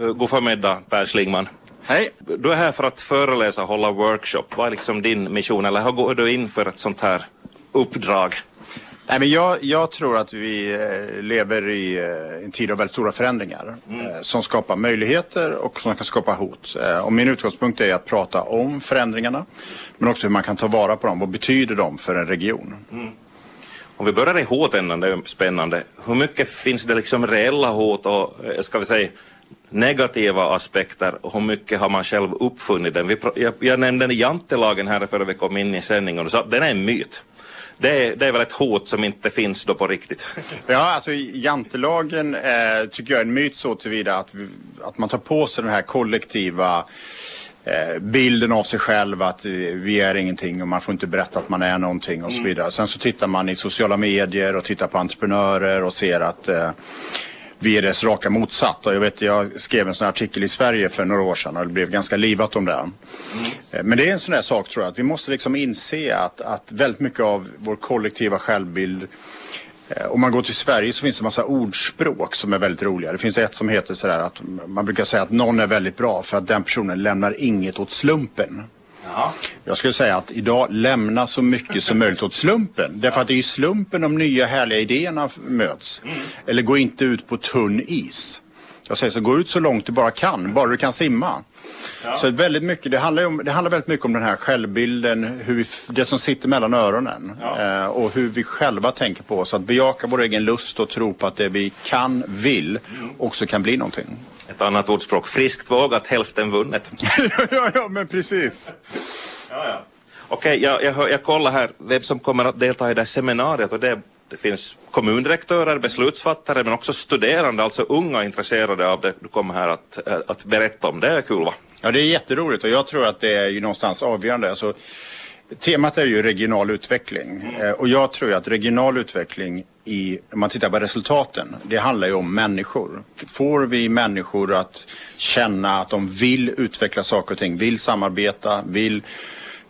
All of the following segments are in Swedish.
Uh, god förmiddag Per Schlingman. Hej. Du är här för att föreläsa hålla workshop. Vad är liksom din mission eller hur går du in för ett sånt här uppdrag? Nej, men jag, jag tror att vi eh, lever i eh, en tid av väldigt stora förändringar mm. Eh, som skapar möjligheter och som kan skapa hot. Och min utgångspunkt är att prata om förändringarna men också hur man kan ta vara på dem. Vad betyder de för en region? Mm. Om vi börjar i hoten, det är spännande. Hur mycket finns det liksom reella hot och ska vi säga negativa aspekter och hur mycket har man själv uppfunnit den? Jag, jag nämnde jantelagen här före vi kom in i sändningen och sa den är en myt. Det är, det är väl ett hot som inte finns då på riktigt. Ja, alltså jantelagen eh, tycker jag är en myt så tillvida att, att man tar på sig den här kollektiva eh, bilden av sig själv att vi är ingenting och man får inte berätta att man är någonting och så mm. vidare. Sen så tittar man i sociala medier och tittar på entreprenörer och ser att eh, vi är dess raka motsatt. Jag, vet, jag skrev en sån artikel i Sverige för några år sedan och det blev ganska livat om det. Mm. Men det är en sån där sak tror jag att vi måste liksom inse att, att väldigt mycket av vår kollektiva självbild eh, om man går till Sverige så finns det en massa ordspråk som är väldigt roliga. Det finns ett som heter sådär att man brukar säga att någon är väldigt bra för att den personen lämnar inget åt slumpen. Ja. Jag skulle säga att idag lämna så mycket som möjligt åt slumpen. Därför att det är i slumpen de nya härliga idéerna möts. Mm. Eller gå inte ut på tunn is. Jag säger så, gå ut så långt du bara kan, bara du kan simma. Ja. Så väldigt mycket, det handlar, om, det handlar väldigt mycket om den här självbilden, hur vi, det som sitter mellan öronen. Ja. Eh, och hur vi själva tänker på oss. Att bejaka vår egen lust och tro på att det vi kan, vill, mm. också kan bli någonting. Ett annat ordspråk, friskt vågat, hälften vunnet. ja, ja, men precis. Ja, ja. Okej, okay, jag, jag, jag kollar här vem som kommer att delta i det här seminariet och det, det finns kommundirektörer, beslutsfattare men också studerande, alltså unga intresserade av det du kommer här att, att berätta om. Det är kul va? Ja, det är jätteroligt och jag tror att det är ju någonstans avgörande. Alltså, Temat är ju regional utveckling mm. och jag tror att regional utveckling i, om man tittar på resultaten, det handlar ju om människor. Får vi människor att känna att de vill utveckla saker och ting, vill samarbeta, vill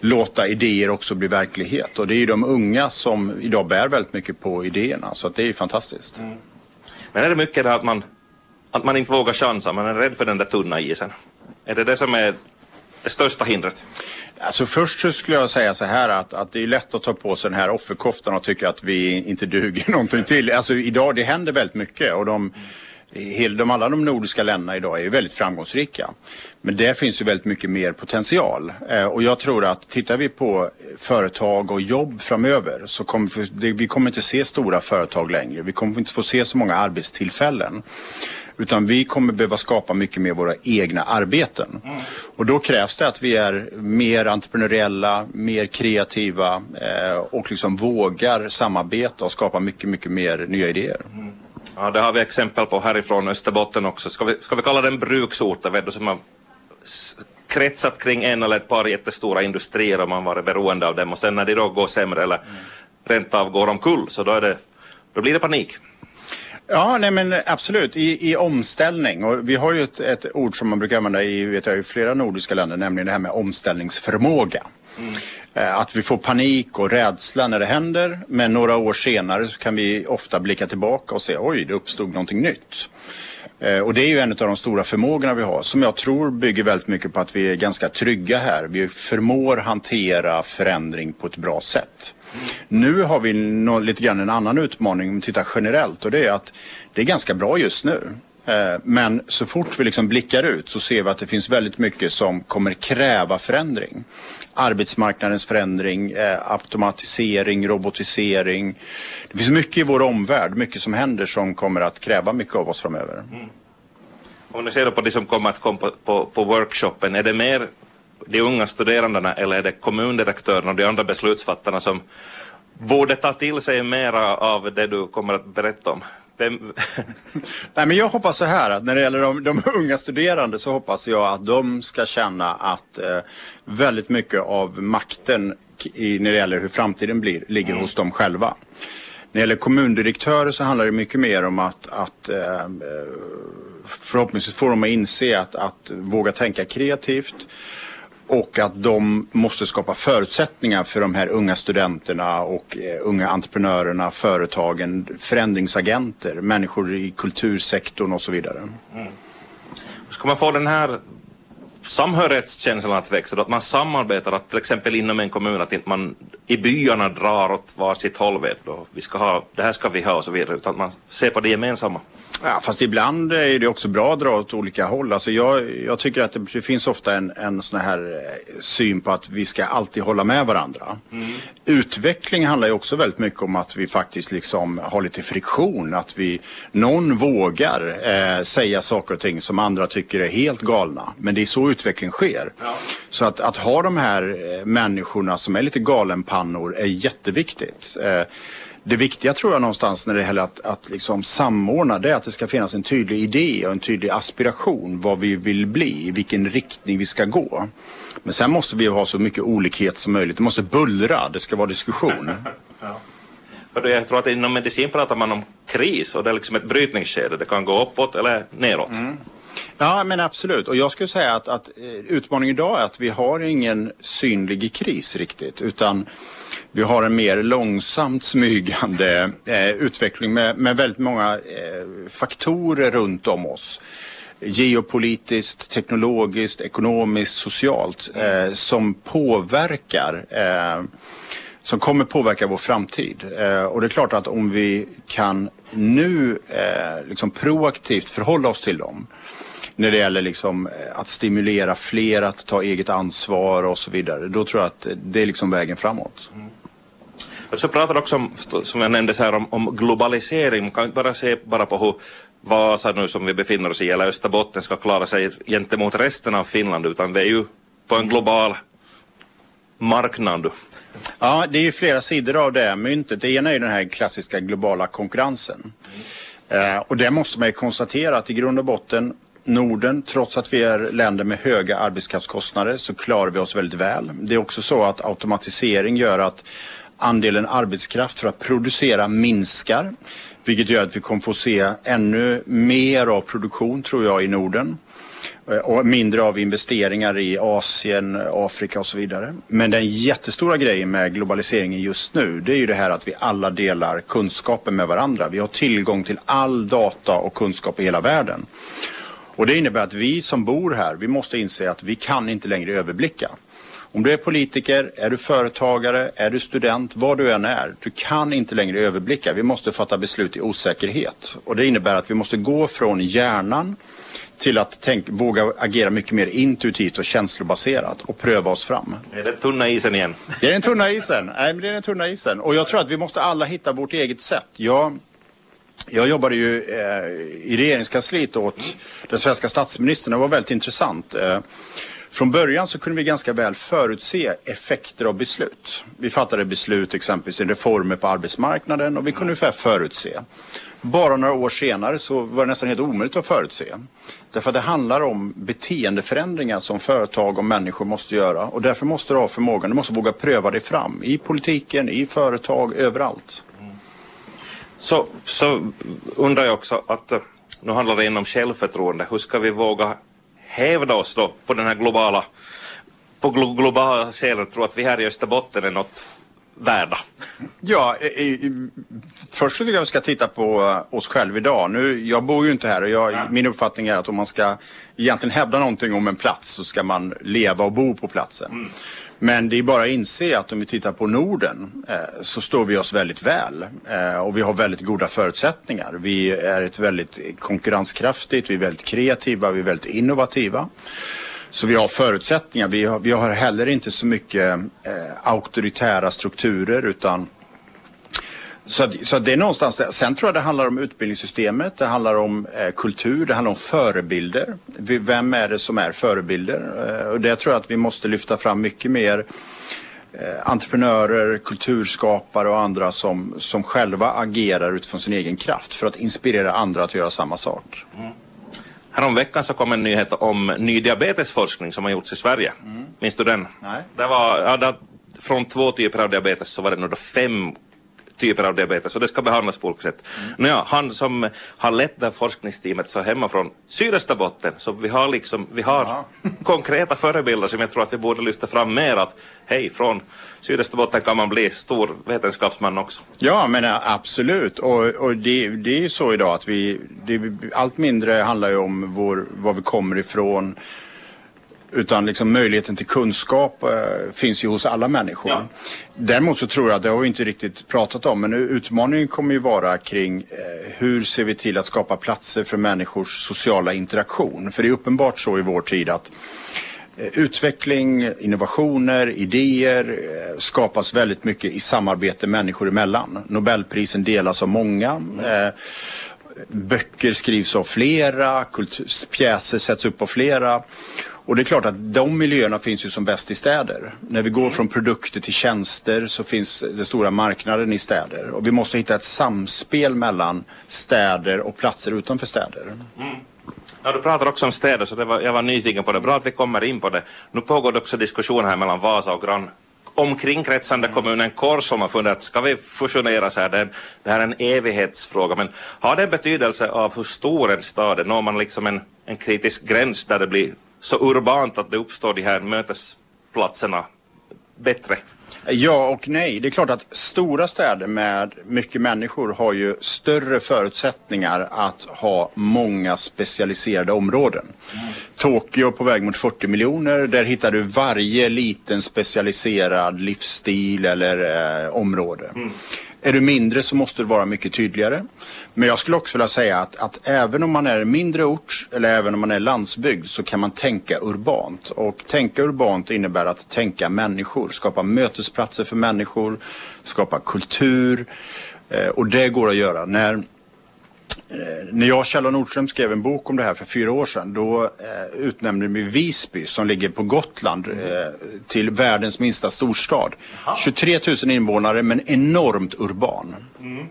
låta idéer också bli verklighet. Och det är ju de unga som idag bär väldigt mycket på idéerna, så det är ju fantastiskt. Mm. Men är det mycket det att man, att man inte vågar chansa, man är rädd för den där tunna isen? Är det det som är det största hindret? Alltså först så skulle jag säga så här att, att det är lätt att ta på sig den här offerkoftan och tycka att vi inte duger någonting till. Alltså idag, det händer väldigt mycket och de, de, alla de nordiska länderna idag är ju väldigt framgångsrika. Men där finns ju väldigt mycket mer potential. Eh, och jag tror att tittar vi på företag och jobb framöver så kommer vi, vi kommer inte se stora företag längre. Vi kommer inte få se så många arbetstillfällen. Utan vi kommer behöva skapa mycket mer våra egna arbeten. Mm. Och då krävs det att vi är mer entreprenöriella, mer kreativa eh, och liksom vågar samarbeta och skapa mycket, mycket mer nya idéer. Mm. Ja, det har vi exempel på härifrån Österbotten också. Ska vi, ska vi kalla den bruksorter, som har kretsat kring en eller ett par jättestora industrier och man varit beroende av dem och sen när de då går sämre eller rent av går omkull så då, är det, då blir det panik. Ja, nej men absolut. I, i omställning. Och vi har ju ett, ett ord som man brukar använda i, vet jag, i flera nordiska länder, nämligen det här med omställningsförmåga. Mm. Eh, att vi får panik och rädsla när det händer, men några år senare så kan vi ofta blicka tillbaka och se oj, det uppstod någonting nytt. Eh, och det är ju en av de stora förmågorna vi har som jag tror bygger väldigt mycket på att vi är ganska trygga här. Vi förmår hantera förändring på ett bra sätt. Nu har vi nå, lite grann en annan utmaning om vi tittar generellt och det är att det är ganska bra just nu. Eh, men så fort vi liksom blickar ut så ser vi att det finns väldigt mycket som kommer kräva förändring. Arbetsmarknadens förändring, eh, automatisering, robotisering. Det finns mycket i vår omvärld, mycket som händer som kommer att kräva mycket av oss framöver. Mm. Om du ser på de som kommer att komma på, på, på workshopen, är det mer de unga studerandena eller är det kommundirektörerna och de andra beslutsfattarna som borde ta till sig mera av det du kommer att berätta om? Vem... Nej, men jag hoppas så här att när det gäller de, de unga studerande så hoppas jag att de ska känna att eh, väldigt mycket av makten i, när det gäller hur framtiden blir ligger mm. hos dem själva. När det gäller kommundirektörer så handlar det mycket mer om att, att eh, förhoppningsvis få dem att inse att, att våga tänka kreativt och att de måste skapa förutsättningar för de här unga studenterna och eh, unga entreprenörerna, företagen, förändringsagenter, människor i kultursektorn och så vidare. Mm. ska man få den här samhörighetskänslan att växa, då att man samarbetar, att till exempel inom en kommun, att inte man i byarna drar åt varsitt håll, vet då, vi ska ha, det här ska vi ha och så vidare, utan man ser på det gemensamma. Ja, fast ibland är det också bra att dra åt olika håll. Alltså jag, jag tycker att det finns ofta en, en sån här eh, syn på att vi ska alltid hålla med varandra. Mm. Utveckling handlar ju också väldigt mycket om att vi faktiskt liksom har lite friktion. Att vi, någon vågar eh, säga saker och ting som andra tycker är helt galna. Men det är så utveckling sker. Ja. Så att, att ha de här eh, människorna som är lite galenpannor är jätteviktigt. Eh, det viktiga tror jag någonstans när det gäller att, att liksom samordna det är att det ska finnas en tydlig idé och en tydlig aspiration vad vi vill bli, i vilken riktning vi ska gå. Men sen måste vi ha så mycket olikhet som möjligt. Det måste bullra, det ska vara diskussion. ja. Jag tror att inom medicin pratar man om kris och det är liksom ett brytningsskede. Det kan gå uppåt eller neråt. Mm. Ja, men absolut. Och jag skulle säga att, att eh, utmaningen idag är att vi har ingen synlig kris riktigt, utan vi har en mer långsamt smygande eh, utveckling med, med väldigt många eh, faktorer runt om oss geopolitiskt, teknologiskt, ekonomiskt, socialt eh, som påverkar eh, som kommer påverka vår framtid. Eh, och det är klart att om vi kan nu eh, liksom proaktivt förhålla oss till dem när det gäller liksom att stimulera fler att ta eget ansvar och så vidare. Då tror jag att det är liksom vägen framåt. Mm. Så pratar också om, som jag nämnde här, om, om globalisering. Man kan inte bara se bara på hur Vasa nu som vi befinner oss i, eller Österbotten ska klara sig gentemot resten av Finland, utan vi är ju på en global marknad. Ja, det är ju flera sidor av det myntet. Det ena är den här klassiska globala konkurrensen. Mm. Eh, och det måste man ju konstatera att i grund och botten Norden, trots att vi är länder med höga arbetskraftskostnader så klarar vi oss väldigt väl. Det är också så att automatisering gör att andelen arbetskraft för att producera minskar. Vilket gör att vi kommer få se ännu mer av produktion tror jag i Norden. Eh, och mindre av investeringar i Asien, Afrika och så vidare. Men den jättestora grejen med globaliseringen just nu det är ju det här att vi alla delar kunskapen med varandra. Vi har tillgång till all data och kunskap i hela världen. Och det innebär att vi som bor här, vi måste inse att vi kan inte längre överblicka. Om du är politiker, är du företagare, är du student, vad du än är, du kan inte längre överblicka. Vi måste fatta beslut i osäkerhet. Och det innebär att vi måste gå från hjärnan till att tänk, våga agera mycket mer intuitivt och känslobaserat och pröva oss fram. Är det tunna isen igen? Det är den tunna isen. Nej, men det är den tunna isen. Och jag tror att vi måste alla hitta vårt eget sätt. Jag, jag jobbade ju eh, i regeringskansliet åt den svenska statsministern. Det var väldigt intressant. Eh, från början så kunde vi ganska väl förutse effekter av beslut. Vi fattade beslut exempelvis i reformer på arbetsmarknaden och vi kunde ungefär förutse. Bara några år senare så var det nästan helt omöjligt att förutse. Därför att det handlar om beteendeförändringar som företag och människor måste göra. Och därför måste du ha förmågan, du måste våga pröva dig fram. I politiken, i företag, överallt. Så, så undrar jag också att eh, nu handlar det om självförtroende. Hur ska vi våga hävda oss då på den här globala, på globala scenen, tror att vi här i Österbotten är något värda? Ja, i, i, först tycker jag vi ska titta på uh, oss själva idag. Nu, jag bor ju inte här och jag, ja. min uppfattning är att om man ska egentligen hävda någonting om en plats så ska man leva och bo på platsen. Mm. Men det är bara att inse att om vi tittar på Norden eh, så står vi oss väldigt väl eh, och vi har väldigt goda förutsättningar. Vi är ett väldigt konkurrenskraftigt, vi är väldigt kreativa, vi är väldigt innovativa. Så vi har förutsättningar. Vi har, vi har heller inte så mycket eh, auktoritära strukturer utan så, så det är någonstans där. Sen tror jag det handlar om utbildningssystemet, det handlar om eh, kultur, det handlar om förebilder. Vem är det som är förebilder? Eh, och det tror jag att vi måste lyfta fram mycket mer eh, entreprenörer, kulturskapare och andra som, som själva agerar utifrån sin egen kraft för att inspirera andra att göra samma sak. Mm. Häromveckan så kom en nyhet om ny diabetesforskning som har gjorts i Sverige. Mm. Minns du den? Nej. Det var, ja, det, från två typer av diabetes så var det då fem typer av diabetes och det ska behandlas på olika sätt. Mm. Nåja, han som har lett det här forskningsteamet så hemma från Sydösterbotten så vi har liksom, vi har konkreta förebilder som jag tror att vi borde lyfta fram mer att hej, från Sydösterbotten kan man bli stor vetenskapsman också. Ja, men absolut. Och, och det, det är ju så idag att vi, det, allt mindre handlar ju om vår, var vi kommer ifrån. Utan liksom möjligheten till kunskap eh, finns ju hos alla människor. Ja. Däremot så tror jag, det har vi inte riktigt pratat om, men utmaningen kommer ju vara kring eh, hur ser vi till att skapa platser för människors sociala interaktion? För det är uppenbart så i vår tid att eh, Utveckling, innovationer, idéer eh, skapas väldigt mycket i samarbete människor emellan. Nobelprisen delas av många. Mm. Böcker skrivs av flera, pjäser sätts upp av flera. Och det är klart att de miljöerna finns ju som bäst i städer. När vi går mm. från produkter till tjänster så finns den stora marknaden i städer. Och vi måste hitta ett samspel mellan städer och platser utanför städer. Mm. Ja, du pratar också om städer, så var, jag var nyfiken på det. Bra att vi kommer in på det. Nu pågår det också diskussion här mellan Vasa och grann omkringkretsande mm. kommunen Korsholm har funderat, ska vi fusionera så här? Det, det här är en evighetsfråga, men har det en betydelse av hur stor en stad är? Når man liksom en, en kritisk gräns där det blir så urbant att det uppstår de här mötesplatserna bättre? Ja och nej. Det är klart att stora städer med mycket människor har ju större förutsättningar att ha många specialiserade områden. Mm. Tokyo på väg mot 40 miljoner, där hittar du varje liten specialiserad livsstil eller eh, område. Mm. Är du mindre så måste du vara mycket tydligare. Men jag skulle också vilja säga att, att, även om man är en mindre ort eller även om man är landsbygd så kan man tänka urbant. Och tänka urbant innebär att tänka människor, skapa mötesplatser för människor, skapa kultur. Eh, och det går att göra. När när jag och Kjell Nordström skrev en bok om det här för fyra år sedan då eh, utnämnde vi Visby som ligger på Gotland eh, till världens minsta storstad. Aha. 23 000 invånare men enormt urban. Mm.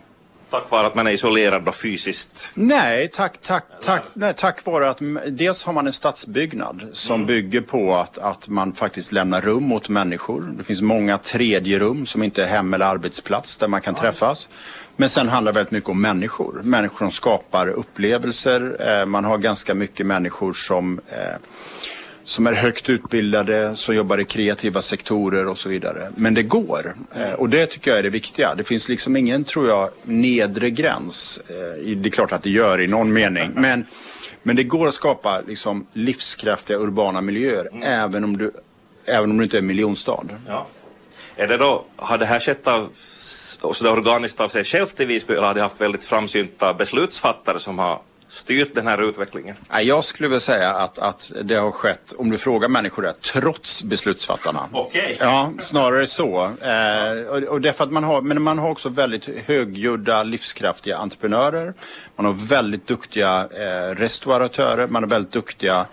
Tack vare att man är isolerad och fysiskt? Nej, tack, tack, tack, nej, tack vare att dels har man en stadsbyggnad som mm. bygger på att, att man faktiskt lämnar rum åt människor. Det finns många tredje rum som inte är hem eller arbetsplats där man kan ja. träffas. Men sen handlar det väldigt mycket om människor. Människor som skapar upplevelser. Eh, man har ganska mycket människor som eh, som är högt utbildade, som jobbar i kreativa sektorer och så vidare. Men det går. Eh, och det tycker jag är det viktiga. Det finns liksom ingen, tror jag, nedre gräns. Eh, det är klart att det gör i någon mening. Men, men det går att skapa liksom, livskraftiga urbana miljöer mm. även, om du, även om du inte är en miljonstad. Ja. Är det då, har det här skett av, så det organiskt av sig självt i Visby eller har det haft väldigt framsynta beslutsfattare som har styrt den här utvecklingen? Jag skulle vilja säga att, att det har skett, om du frågar människor det, trots beslutsfattarna. Okej. Okay. Ja, snarare så. Eh, och, och därför att man har, men man har också väldigt högljudda, livskraftiga entreprenörer. Man har väldigt duktiga eh, restauratörer, man har väldigt duktiga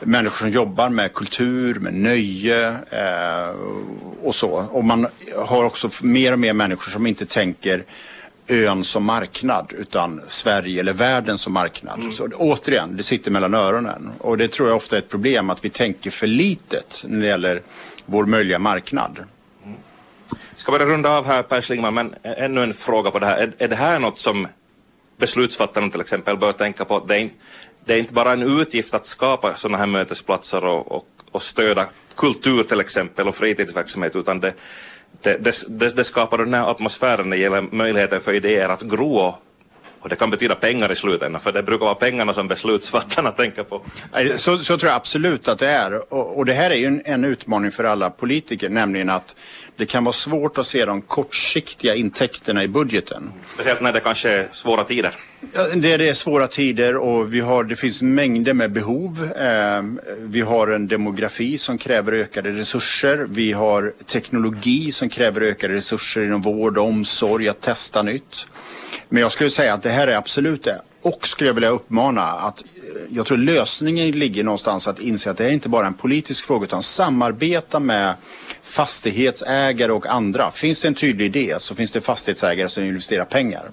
människor som jobbar med kultur, med nöje eh, och så. Och man har också mer och mer människor som inte tänker ön som marknad utan Sverige eller världen som marknad. Mm. Så återigen, det sitter mellan öronen. Och det tror jag ofta är ett problem att vi tänker för litet när det gäller vår möjliga marknad. Mm. Ska bara runda av här Per Schlingman, men ännu en fråga på det här. Är, är det här något som beslutsfattarna till exempel bör tänka på? Det är, inte, det är inte bara en utgift att skapa sådana här mötesplatser och, och, och stödja kultur till exempel och fritidsverksamhet utan det, det, det, det skapar den här atmosfären när det gäller möjligheten för idéer att gro och det kan betyda pengar i slutändan, för det brukar vara pengarna som beslutsfattarna tänker på. Så, så tror jag absolut att det är. Och, och det här är ju en, en, utmaning för alla politiker, nämligen att det kan vara svårt att se de kortsiktiga intäkterna i budgeten. Speciellt när det kanske är svåra tider. Ja, det, är svåra tider och vi har, det finns mängder med behov. Eh, vi har en demografi som kräver ökade resurser. Vi har teknologi som kräver ökade resurser inom vård och omsorg, att testa nytt. Men jag skulle säga att det här är absolut det. Och skulle jag vilja uppmana att eh, jag tror lösningen ligger någonstans att inse att det är inte bara en politisk fråga utan samarbeta med fastighetsägare och andra. Finns det en tydlig idé så finns det fastighetsägare som investerar pengar.